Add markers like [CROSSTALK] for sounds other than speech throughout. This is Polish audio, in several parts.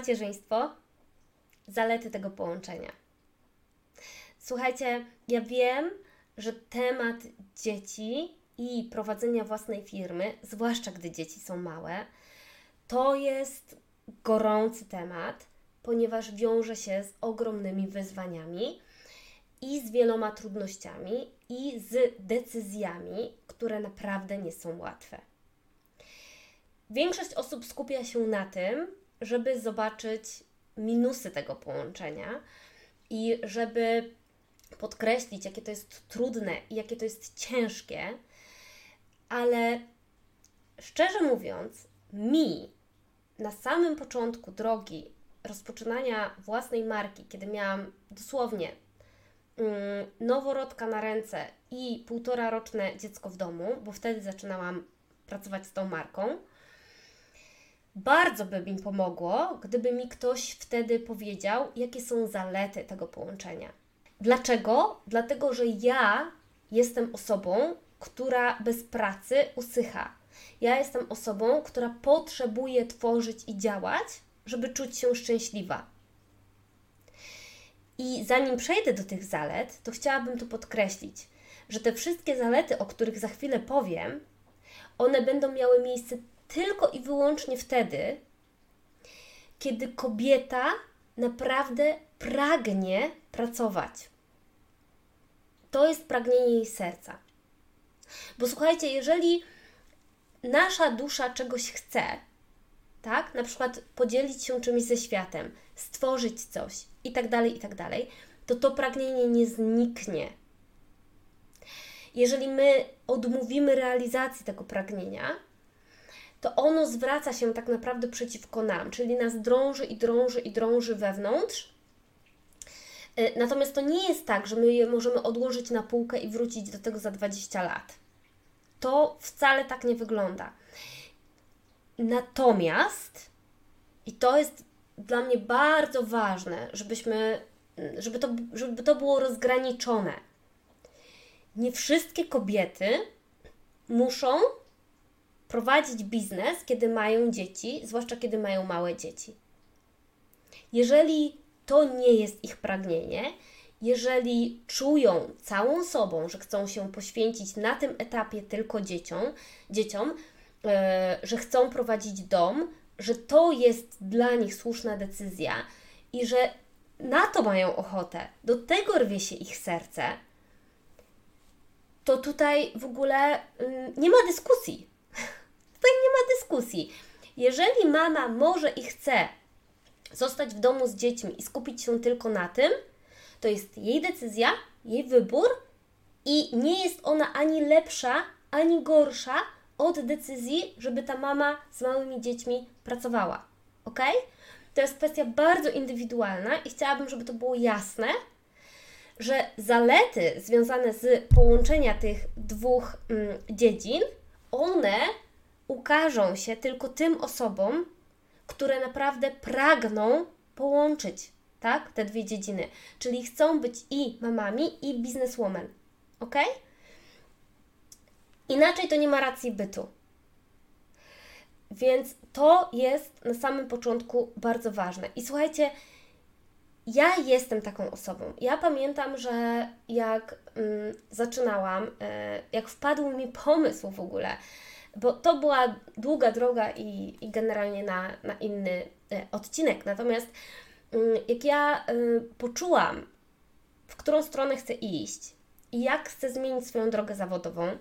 Macierzyństwo zalety tego połączenia. Słuchajcie, ja wiem, że temat dzieci i prowadzenia własnej firmy, zwłaszcza gdy dzieci są małe, to jest gorący temat, ponieważ wiąże się z ogromnymi wyzwaniami i z wieloma trudnościami i z decyzjami, które naprawdę nie są łatwe. Większość osób skupia się na tym, żeby zobaczyć minusy tego połączenia i żeby podkreślić, jakie to jest trudne i jakie to jest ciężkie, ale szczerze mówiąc, mi na samym początku drogi rozpoczynania własnej marki, kiedy miałam dosłownie mm, noworodka na ręce i półtora roczne dziecko w domu, bo wtedy zaczynałam pracować z tą marką, bardzo by mi pomogło, gdyby mi ktoś wtedy powiedział, jakie są zalety tego połączenia. Dlaczego? Dlatego, że ja jestem osobą, która bez pracy usycha. Ja jestem osobą, która potrzebuje tworzyć i działać, żeby czuć się szczęśliwa. I zanim przejdę do tych zalet, to chciałabym tu podkreślić, że te wszystkie zalety, o których za chwilę powiem, one będą miały miejsce tylko i wyłącznie wtedy, kiedy kobieta naprawdę pragnie pracować. To jest pragnienie jej serca. Bo słuchajcie, jeżeli nasza dusza czegoś chce, tak, na przykład podzielić się czymś ze światem, stworzyć coś i tak dalej, i tak dalej, to to pragnienie nie zniknie. Jeżeli my odmówimy realizacji tego pragnienia, to ono zwraca się tak naprawdę przeciwko nam, czyli nas drąży i drąży i drąży wewnątrz. E, natomiast to nie jest tak, że my je możemy odłożyć na półkę i wrócić do tego za 20 lat. To wcale tak nie wygląda. Natomiast, i to jest dla mnie bardzo ważne, żebyśmy, żeby to, żeby to było rozgraniczone. Nie wszystkie kobiety muszą prowadzić biznes, kiedy mają dzieci, zwłaszcza kiedy mają małe dzieci. Jeżeli to nie jest ich pragnienie, jeżeli czują całą sobą, że chcą się poświęcić na tym etapie tylko dzieciom, dzieciom yy, że chcą prowadzić dom, że to jest dla nich słuszna decyzja i że na to mają ochotę, do tego rwie się ich serce, to tutaj w ogóle yy, nie ma dyskusji. Dyskusji. Jeżeli mama może i chce zostać w domu z dziećmi i skupić się tylko na tym, to jest jej decyzja, jej wybór i nie jest ona ani lepsza, ani gorsza od decyzji, żeby ta mama z małymi dziećmi pracowała. Ok? To jest kwestia bardzo indywidualna i chciałabym, żeby to było jasne, że zalety związane z połączenia tych dwóch mm, dziedzin, one ukażą się tylko tym osobom, które naprawdę pragną połączyć tak, te dwie dziedziny, czyli chcą być i mamami, i bizneswoman. Ok? Inaczej to nie ma racji bytu. Więc to jest na samym początku bardzo ważne. I słuchajcie, ja jestem taką osobą. Ja pamiętam, że jak mm, zaczynałam, y, jak wpadł mi pomysł w ogóle, bo to była długa droga i, i generalnie na, na inny y, odcinek. Natomiast y, jak ja y, poczułam, w którą stronę chcę iść i jak chcę zmienić swoją drogę zawodową,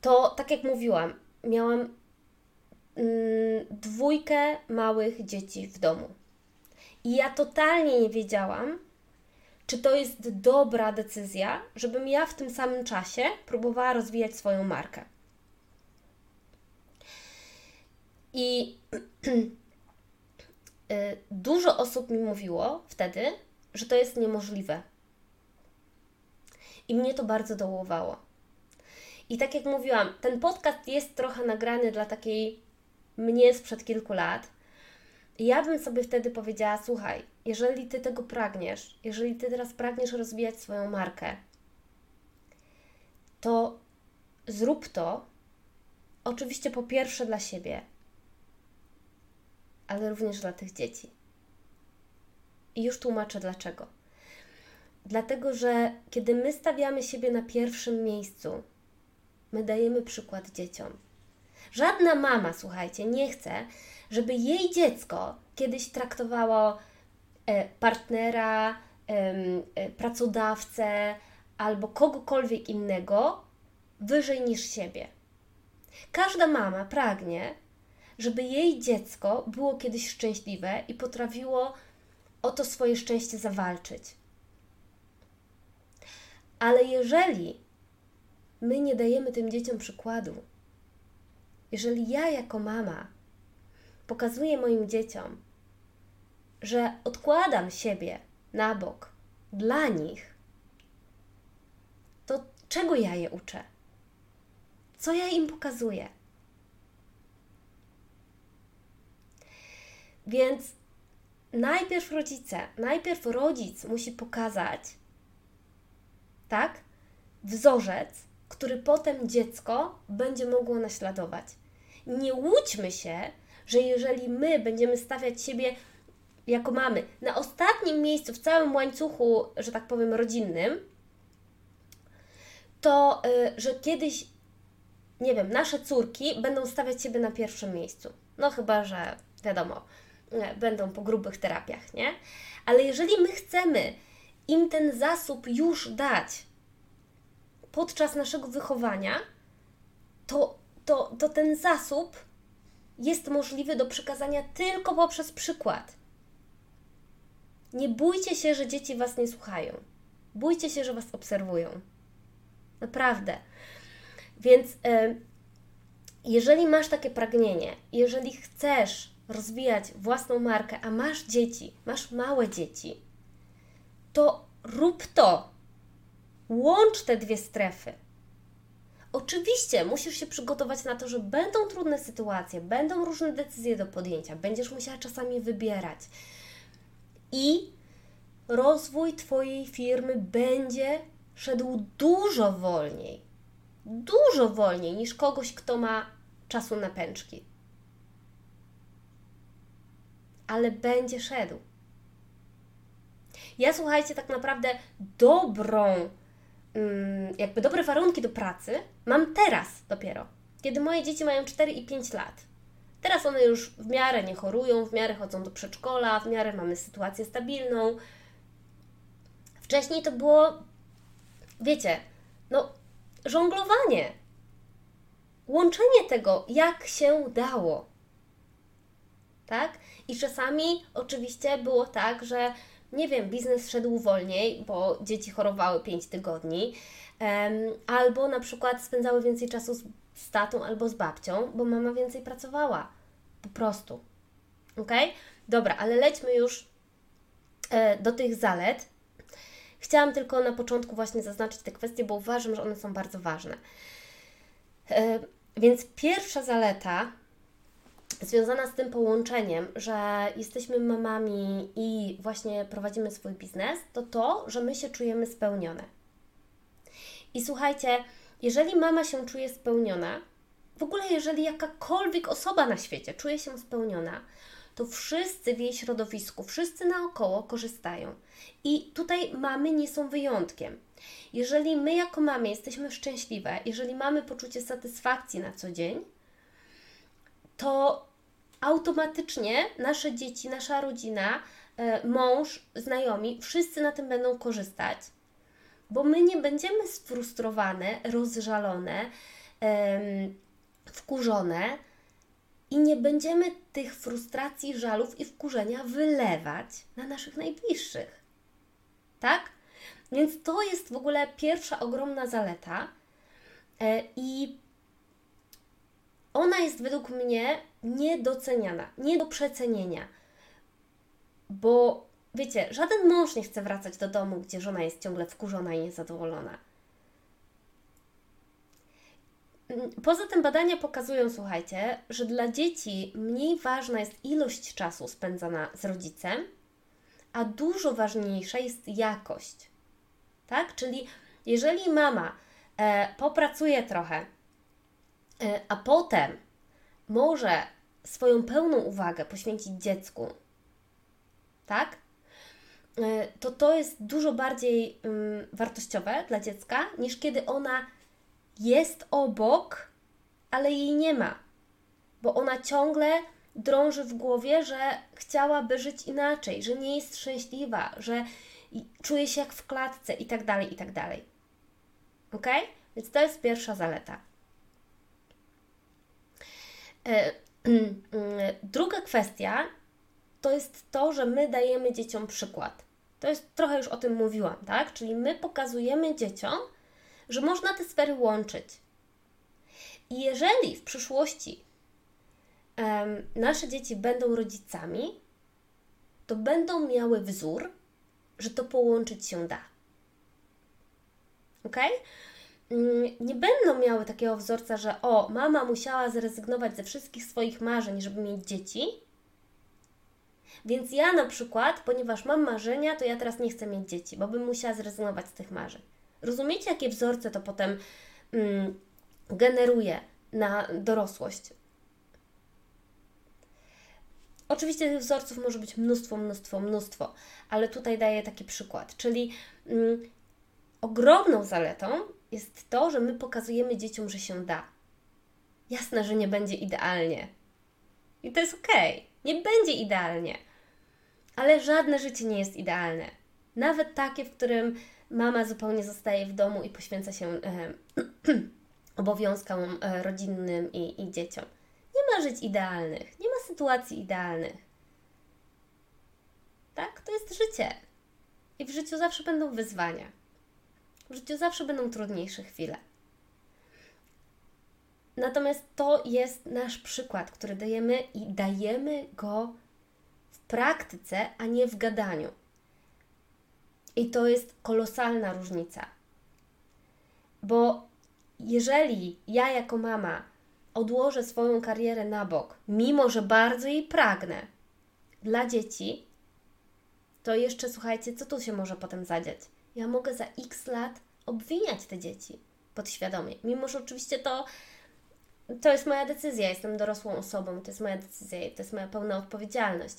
to tak jak mówiłam, miałam mm, dwójkę małych dzieci w domu. I ja totalnie nie wiedziałam, czy to jest dobra decyzja, żebym ja w tym samym czasie próbowała rozwijać swoją markę. I [CLEARS THROAT] y, dużo osób mi mówiło wtedy, że to jest niemożliwe. I mnie to bardzo dołowało. I tak jak mówiłam, ten podcast jest trochę nagrany dla takiej mnie sprzed kilku lat, ja bym sobie wtedy powiedziała: Słuchaj, jeżeli ty tego pragniesz, jeżeli ty teraz pragniesz rozwijać swoją markę, to zrób to oczywiście po pierwsze dla siebie, ale również dla tych dzieci. I już tłumaczę dlaczego. Dlatego, że kiedy my stawiamy siebie na pierwszym miejscu, my dajemy przykład dzieciom. Żadna mama, słuchajcie, nie chce, żeby jej dziecko kiedyś traktowało partnera, e, pracodawcę albo kogokolwiek innego wyżej niż siebie. Każda mama pragnie, żeby jej dziecko było kiedyś szczęśliwe i potrafiło o to swoje szczęście zawalczyć. Ale jeżeli my nie dajemy tym dzieciom przykładu, jeżeli ja jako mama pokazuję moim dzieciom, że odkładam siebie na bok dla nich, to czego ja je uczę? Co ja im pokazuję? Więc najpierw rodzice, najpierw rodzic musi pokazać, tak, wzorzec, który potem dziecko będzie mogło naśladować. Nie łudźmy się, że jeżeli my będziemy stawiać siebie jako mamy na ostatnim miejscu w całym łańcuchu, że tak powiem, rodzinnym, to y, że kiedyś, nie wiem, nasze córki będą stawiać siebie na pierwszym miejscu. No chyba, że wiadomo, y, będą po grubych terapiach, nie? Ale jeżeli my chcemy im ten zasób już dać podczas naszego wychowania, to, to, to ten zasób jest możliwy do przekazania tylko poprzez przykład. Nie bójcie się, że dzieci Was nie słuchają. Bójcie się, że Was obserwują. Naprawdę. Więc y, jeżeli masz takie pragnienie, jeżeli chcesz rozwijać własną markę, a masz dzieci, masz małe dzieci, to rób to. Łącz te dwie strefy. Oczywiście musisz się przygotować na to, że będą trudne sytuacje, będą różne decyzje do podjęcia, będziesz musiała czasami wybierać. I rozwój Twojej firmy będzie szedł dużo wolniej, dużo wolniej niż kogoś, kto ma czasu na pęczki. Ale będzie szedł. Ja słuchajcie, tak naprawdę dobrą, mm, jakby dobre warunki do pracy mam teraz dopiero, kiedy moje dzieci mają 4 i 5 lat. Teraz one już w miarę nie chorują, w miarę chodzą do przedszkola, w miarę mamy sytuację stabilną. Wcześniej to było wiecie, no, żonglowanie, łączenie tego, jak się dało. Tak? I czasami oczywiście było tak, że nie wiem, biznes szedł wolniej, bo dzieci chorowały 5 tygodni, albo na przykład spędzały więcej czasu z, z tatą albo z babcią, bo mama więcej pracowała. Po prostu. Ok? Dobra, ale lećmy już e, do tych zalet. Chciałam tylko na początku właśnie zaznaczyć te kwestie, bo uważam, że one są bardzo ważne. E, więc pierwsza zaleta związana z tym połączeniem, że jesteśmy mamami i właśnie prowadzimy swój biznes, to to, że my się czujemy spełnione. I słuchajcie, jeżeli mama się czuje spełniona, w ogóle jeżeli jakakolwiek osoba na świecie czuje się spełniona, to wszyscy w jej środowisku, wszyscy naokoło korzystają. I tutaj mamy nie są wyjątkiem. Jeżeli my jako mamy jesteśmy szczęśliwe, jeżeli mamy poczucie satysfakcji na co dzień, to automatycznie nasze dzieci, nasza rodzina, e, mąż, znajomi, wszyscy na tym będą korzystać, bo my nie będziemy sfrustrowane, rozżalone, wkurzone, i nie będziemy tych frustracji, żalów i wkurzenia wylewać na naszych najbliższych. Tak? Więc to jest w ogóle pierwsza ogromna zaleta e, i ona jest według mnie niedoceniana, nie do przecenienia. Bo wiecie, żaden mąż nie chce wracać do domu, gdzie żona jest ciągle wkurzona i niezadowolona. Poza tym badania pokazują, słuchajcie, że dla dzieci mniej ważna jest ilość czasu spędzana z rodzicem, a dużo ważniejsza jest jakość. Tak? Czyli jeżeli mama e, popracuje trochę, e, a potem może swoją pełną uwagę poświęcić dziecku, tak? E, to to jest dużo bardziej um, wartościowe dla dziecka, niż kiedy ona jest obok, ale jej nie ma. Bo ona ciągle drąży w głowie, że chciałaby żyć inaczej, że nie jest szczęśliwa, że czuje się jak w klatce i tak dalej, i tak dalej. Ok? Więc to jest pierwsza zaleta. E, [CLEARS THROAT] druga kwestia to jest to, że my dajemy dzieciom przykład. To jest trochę już o tym mówiłam, tak? Czyli my pokazujemy dzieciom, że można te sfery łączyć. I jeżeli w przyszłości um, nasze dzieci będą rodzicami, to będą miały wzór, że to połączyć się da. Ok? Mm, nie będą miały takiego wzorca, że o, mama musiała zrezygnować ze wszystkich swoich marzeń, żeby mieć dzieci. Więc ja na przykład, ponieważ mam marzenia, to ja teraz nie chcę mieć dzieci, bo bym musiała zrezygnować z tych marzeń. Rozumiecie, jakie wzorce to potem mm, generuje na dorosłość? Oczywiście tych wzorców może być mnóstwo, mnóstwo, mnóstwo, ale tutaj daję taki przykład. Czyli mm, ogromną zaletą jest to, że my pokazujemy dzieciom, że się da. Jasne, że nie będzie idealnie. I to jest okej. Okay. Nie będzie idealnie. Ale żadne życie nie jest idealne. Nawet takie, w którym mama zupełnie zostaje w domu i poświęca się [CLEARS THROAT] e, obowiązkom rodzinnym i, i dzieciom. Nie ma żyć idealnych, nie ma sytuacji idealnych. Tak? To jest życie. I w życiu zawsze będą wyzwania. W życiu zawsze będą trudniejsze chwile. Natomiast to jest nasz przykład, który dajemy i dajemy go praktyce, a nie w gadaniu. I to jest kolosalna różnica. Bo jeżeli ja jako mama odłożę swoją karierę na bok, mimo że bardzo jej pragnę dla dzieci, to jeszcze słuchajcie, co tu się może potem zadziać? Ja mogę za x lat obwiniać te dzieci podświadomie, mimo że oczywiście to to jest moja decyzja, jestem dorosłą osobą, to jest moja decyzja i to jest moja pełna odpowiedzialność.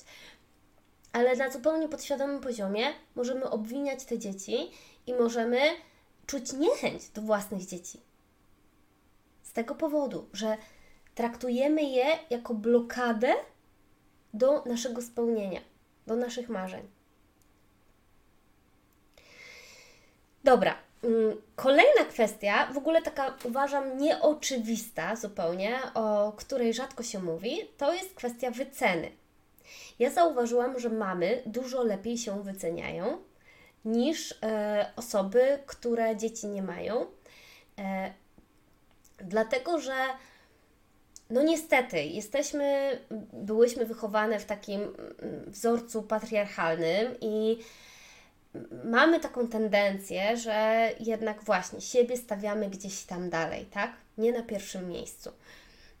Ale na zupełnie podświadomym poziomie możemy obwiniać te dzieci i możemy czuć niechęć do własnych dzieci tego powodu, że traktujemy je jako blokadę do naszego spełnienia, do naszych marzeń. Dobra, mm, kolejna kwestia, w ogóle taka uważam nieoczywista zupełnie, o której rzadko się mówi, to jest kwestia wyceny. Ja zauważyłam, że mamy dużo lepiej się wyceniają niż e, osoby, które dzieci nie mają. E, Dlatego, że no niestety, jesteśmy, byłyśmy wychowane w takim mm, wzorcu patriarchalnym i mamy taką tendencję, że jednak właśnie siebie stawiamy gdzieś tam dalej, tak? Nie na pierwszym miejscu.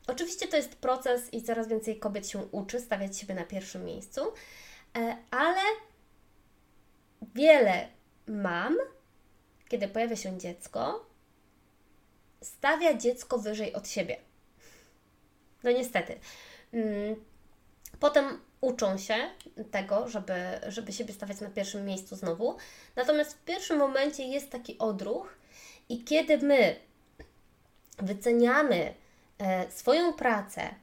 Oczywiście to jest proces i coraz więcej kobiet się uczy stawiać siebie na pierwszym miejscu, e, ale wiele mam, kiedy pojawia się dziecko, stawia dziecko wyżej od siebie. No niestety. Mm, potem uczą się tego, żeby, żeby siebie stawiać na pierwszym miejscu znowu. Natomiast w pierwszym momencie jest taki odruch, i kiedy my wyceniamy swoją pracę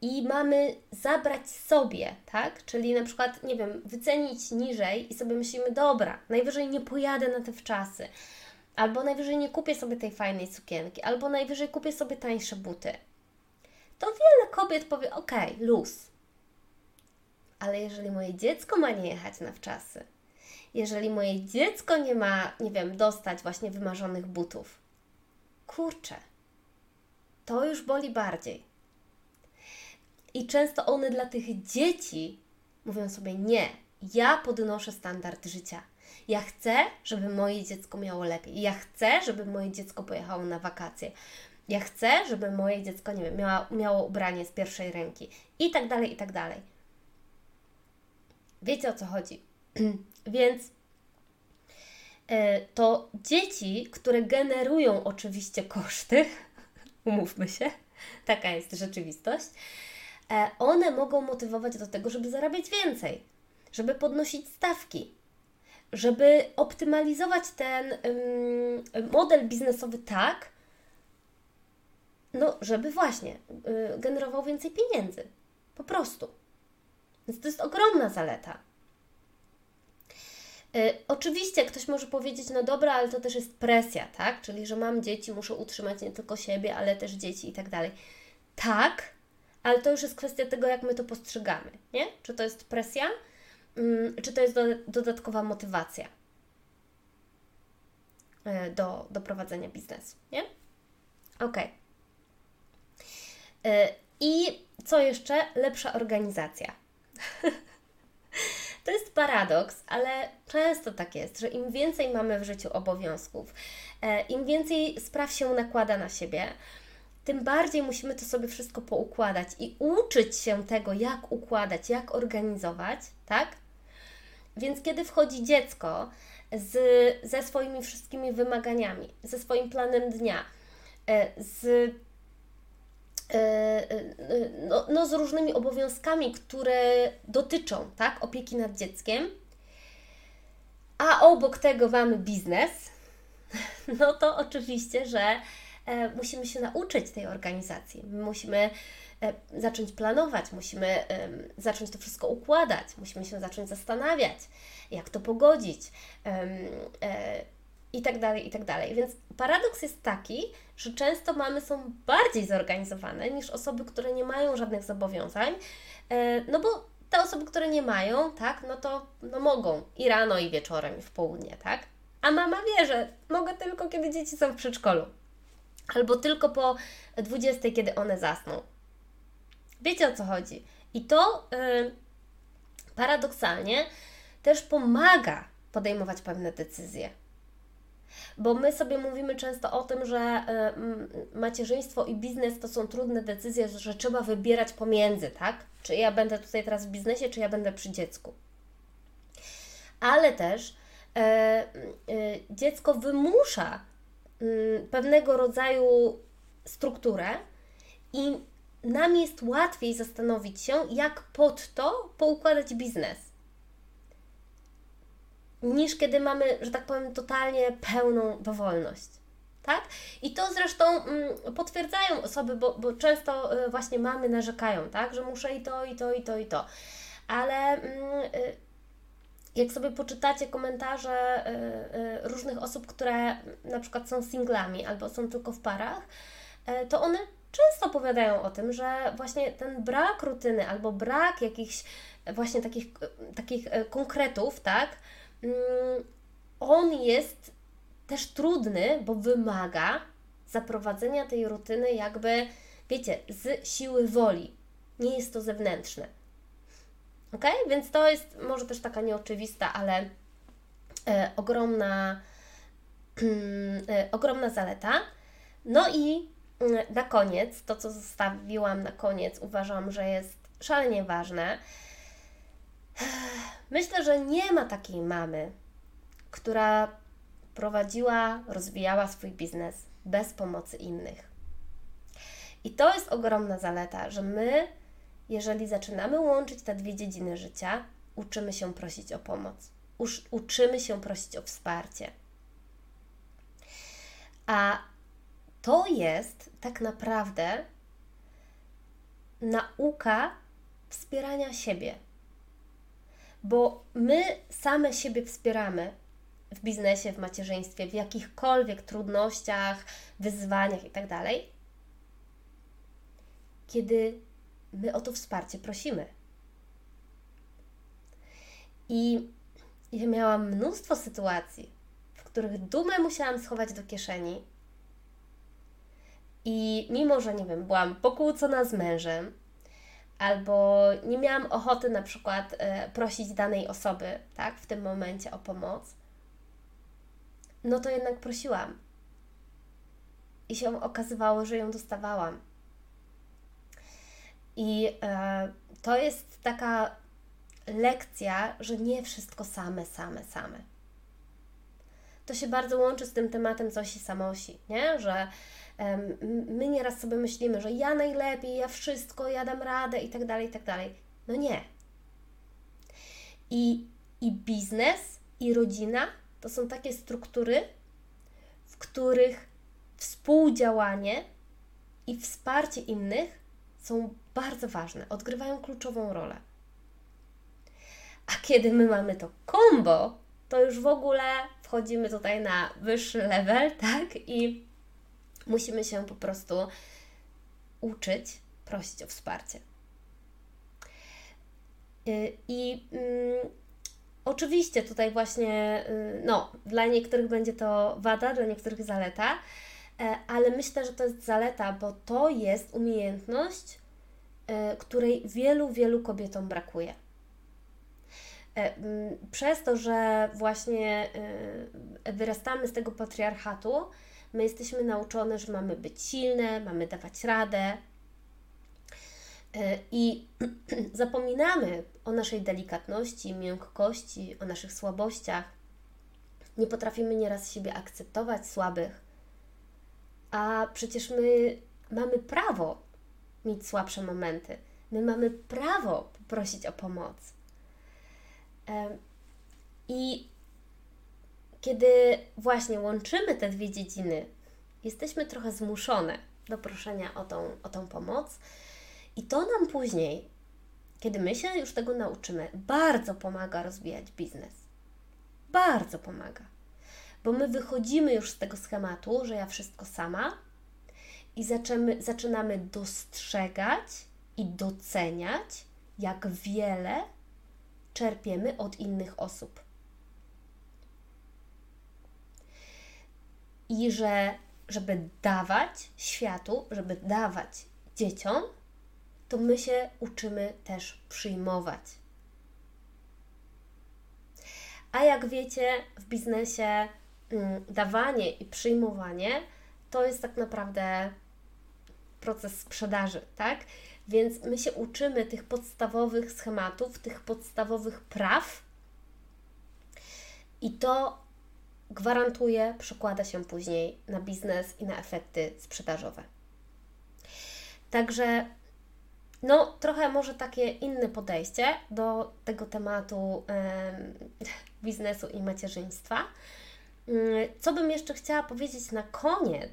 i mamy zabrać sobie, tak? Czyli na przykład, nie wiem, wycenić niżej i sobie myślimy, dobra, najwyżej nie pojadę na te wczasy, albo najwyżej nie kupię sobie tej fajnej sukienki, albo najwyżej kupię sobie tańsze buty. To wiele kobiet powie: OK, luz. Ale jeżeli moje dziecko ma nie jechać na wczasy, jeżeli moje dziecko nie ma, nie wiem, dostać właśnie wymarzonych butów, kurczę, to już boli bardziej. I często one dla tych dzieci mówią sobie: Nie, ja podnoszę standard życia. Ja chcę, żeby moje dziecko miało lepiej. Ja chcę, żeby moje dziecko pojechało na wakacje. Ja chcę, żeby moje dziecko, nie wiem, miało, miało ubranie z pierwszej ręki. I tak dalej, i tak dalej. Wiecie o co chodzi. [CLEARS THROAT] Więc e, to dzieci, które generują oczywiście koszty, umówmy się, [LAUGHS] taka jest rzeczywistość, e, one mogą motywować do tego, żeby zarabiać więcej, żeby podnosić stawki, żeby optymalizować ten model biznesowy tak, no, żeby właśnie y, generował więcej pieniędzy. Po prostu. Więc to jest ogromna zaleta. Y, oczywiście ktoś może powiedzieć, no dobra, ale to też jest presja, tak? Czyli, że mam dzieci, muszę utrzymać nie tylko siebie, ale też dzieci i tak dalej. Tak, ale to już jest kwestia tego, jak my to postrzegamy, nie? Czy to jest presja, mm, czy to jest do, dodatkowa motywacja y, do, do prowadzenia biznesu, nie? Ok. I co jeszcze? Lepsza organizacja. [LAUGHS] To jest paradoks, ale często tak jest, że im więcej mamy w życiu obowiązków, e, im więcej spraw się nakłada na siebie, tym bardziej musimy to sobie wszystko poukładać i uczyć się tego, jak układać, jak organizować, tak? Więc kiedy wchodzi dziecko z, ze swoimi wszystkimi wymaganiami, ze swoim planem dnia, e, z no, no, z różnymi obowiązkami, które dotyczą tak, opieki nad dzieckiem, a obok tego mamy biznes, [LAUGHS] no to oczywiście, że e, musimy się nauczyć tej organizacji. musimy zacząć planować, musimy zacząć to wszystko układać, musimy się zacząć zastanawiać, jak to pogodzić i tak dalej, i tak dalej. Więc paradoks jest taki, że często mamy są bardziej zorganizowane niż osoby, które nie mają żadnych zobowiązań, e, no bo te osoby, które nie mają, tak, no to no mogą i rano, i wieczorem, i w południe, tak? A mama wie, że mogę tylko, kiedy dzieci są w przedszkolu. Albo tylko po 20, kiedy one zasną. Wiecie o co chodzi? I to yy, paradoksalnie też pomaga podejmować pewne decyzje. Bo my sobie mówimy często o tym, że e, macierzyństwo i biznes to są trudne decyzje, że trzeba wybierać pomiędzy, tak? Czy ja będę tutaj teraz w biznesie, czy ja będę przy dziecku. Ale też e, e, dziecko wymusza pewnego rodzaju strukturę i nam jest łatwiej zastanowić się, jak pod to poukładać biznes niż kiedy mamy, że tak powiem, totalnie pełną dowolność. Tak? I to zresztą mm, potwierdzają osoby, bo, bo często y, właśnie mamy narzekają, tak? że muszę i to, i to, i to, i to. Ale mm, y, jak sobie poczytacie komentarze y, różnych osób, które na przykład są singlami albo są tylko w parach, to one często opowiadają o tym, że właśnie ten brak rutyny albo brak jakichś właśnie takich, takich konkretów, tak, on jest też trudny, bo wymaga zaprowadzenia tej rutyny jakby, wiecie, z siły woli. Nie jest to zewnętrzne. Ok? Więc to jest może też taka nieoczywista, ale e, ogromna, [CLEARS THROAT] e, ogromna zaleta. No i mm, na koniec, to co zostawiłam na koniec, uważam, że jest szalenie ważne Myślę, że nie ma takiej mamy, która prowadziła, rozwijała swój biznes bez pomocy innych. I to jest ogromna zaleta, że my, jeżeli zaczynamy łączyć te dwie dziedziny życia, uczymy się prosić o pomoc, uczymy się prosić o wsparcie. A to jest tak naprawdę nauka wspierania siebie bo my same siebie wspieramy w biznesie, w macierzyństwie, w jakichkolwiek trudnościach, wyzwaniach itd., tak kiedy my o to wsparcie prosimy. I ja miałam mnóstwo sytuacji, w których dumę musiałam schować do kieszeni. I mimo, że nie wiem, byłam pokłócona z mężem, albo nie miałam ochoty na przykład e, prosić danej osoby, tak, w tym momencie o pomoc, no to jednak prosiłam. I się okazywało, że ją dostawałam. I e, to jest taka lekcja, że nie wszystko same, same, same. To się bardzo łączy z tym tematem coś i samosi, nie? Że My nieraz sobie myślimy, że ja najlepiej, ja wszystko, ja dam radę i tak dalej, i tak dalej. No nie. I, I biznes, i rodzina to są takie struktury, w których współdziałanie i wsparcie innych są bardzo ważne, odgrywają kluczową rolę. A kiedy my mamy to kombo, to już w ogóle wchodzimy tutaj na wyższy level, tak? I musimy się po prostu uczyć prosić o wsparcie. Y, I mm, oczywiście tutaj właśnie, y, no, dla niektórych będzie to wada, dla niektórych zaleta, e, ale myślę, że to jest zaleta, bo to jest umiejętność, e, której wielu, wielu kobietom brakuje. E, przez to, że właśnie wyrastamy z tego patriarchatu, my jesteśmy nauczone, że mamy być silne, mamy dawać radę, E, I [CLEARS THROAT] zapominamy o naszej delikatności, miękkości, o naszych słabościach. Nie potrafimy nieraz siebie akceptować słabych, a przecież my mamy prawo mieć słabsze momenty. My mamy prawo poprosić o pomoc. E, I kiedy właśnie łączymy te dwie dziedziny, jesteśmy trochę zmuszone do proszenia o tą, o tą pomoc i to nam później, kiedy my się już tego nauczymy, bardzo pomaga rozwijać biznes. Bardzo pomaga. Bo my wychodzimy już z tego schematu, że ja wszystko sama i zaczynamy, zaczynamy dostrzegać i doceniać, jak wiele czerpiemy od innych osób. I że, żeby dawać światu, żeby dawać dzieciom, to my się uczymy też przyjmować. A jak wiecie, w biznesie mm, dawanie i przyjmowanie to jest tak naprawdę proces sprzedaży, tak? Więc my się uczymy tych podstawowych schematów, tych podstawowych praw i to gwarantuje, przekłada się później na biznes i na efekty sprzedażowe. Także no, trochę może takie inne podejście do tego tematu biznesu i macierzyństwa. Mm, co bym jeszcze chciała powiedzieć na koniec,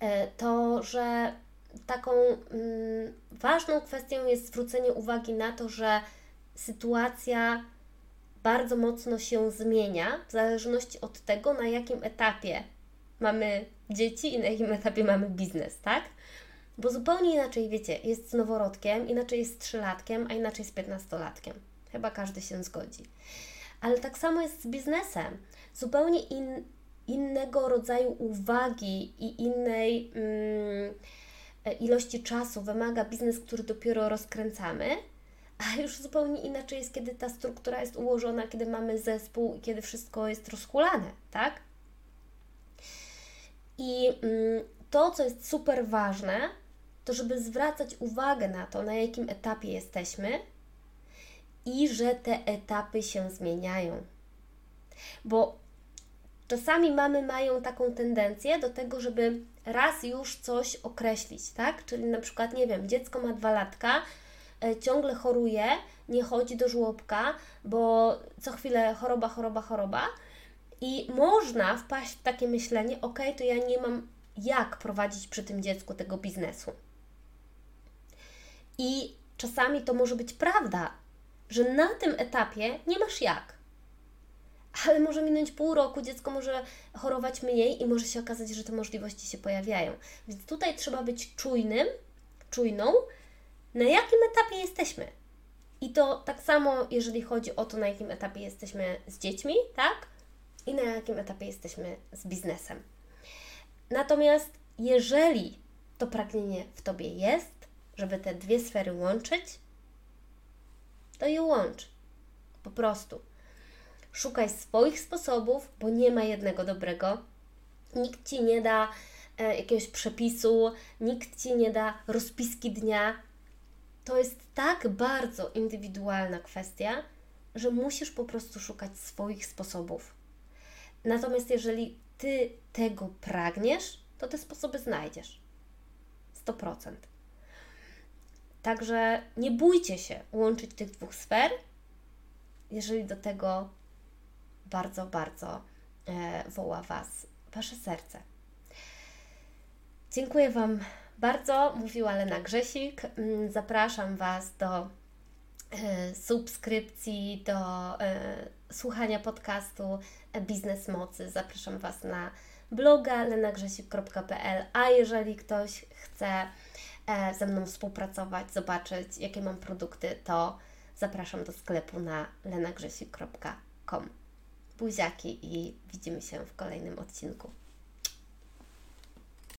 e, to że taką mm, ważną kwestią jest zwrócenie uwagi na to, że sytuacja bardzo mocno się zmienia w zależności od tego, na jakim etapie mamy dzieci i na jakim etapie mamy biznes, tak? Bo zupełnie inaczej, wiecie, jest z noworodkiem, inaczej jest z trzylatkiem, a inaczej z piętnastolatkiem. Chyba każdy się zgodzi. Ale tak samo jest z biznesem. Zupełnie in, innego rodzaju uwagi i innej mm, e, ilości czasu wymaga biznes, który dopiero rozkręcamy, a już zupełnie inaczej jest, kiedy ta struktura jest ułożona, kiedy mamy zespół i kiedy wszystko jest rozchulane, tak? I mm, to, co jest super ważne, to żeby zwracać uwagę na to, na jakim etapie jesteśmy i że te etapy się zmieniają. Bo czasami mamy mają taką tendencję do tego, żeby raz już coś określić, tak? Czyli na przykład, nie wiem, dziecko ma dwa latka, ciągle choruje, nie chodzi do żłobka, bo co chwilę choroba, choroba, choroba. I można wpaść w takie myślenie, ok, to ja nie mam jak prowadzić przy tym dziecku tego biznesu. I czasami to może być prawda, że na tym etapie nie masz jak. Ale może minąć pół roku, dziecko może chorować mniej i może się okazać, że te możliwości się pojawiają. Więc tutaj trzeba być czujnym, czujną, na jakim etapie jesteśmy. I to tak samo, jeżeli chodzi o to, na jakim etapie jesteśmy z dziećmi, tak? I na jakim etapie jesteśmy z biznesem. Natomiast jeżeli to pragnienie w Tobie jest, żeby te dwie sfery łączyć, to je łącz. Po prostu. Szukaj swoich sposobów, bo nie ma jednego dobrego. Nikt ci nie da e, jakiegoś przepisu, nikt ci nie da rozpiski dnia. To jest tak bardzo indywidualna kwestia, że musisz po prostu szukać swoich sposobów. Natomiast jeżeli ty tego pragniesz, to te sposoby znajdziesz. 100%. Także nie bójcie się łączyć tych dwóch sfer, jeżeli do tego bardzo, bardzo e, woła Was Wasze serce. Dziękuję Wam bardzo, mówiła Lena Grzesik. Mm, zapraszam Was do e, subskrypcji, do e, słuchania podcastu Biznes Mocy. Zapraszam Was na bloga lenagrzesik.pl, a jeżeli ktoś chce ze mną współpracować, zobaczyć jakie mam produkty, to zapraszam do sklepu na lenagrzesik.com. Buziaki i widzimy się w kolejnym odcinku.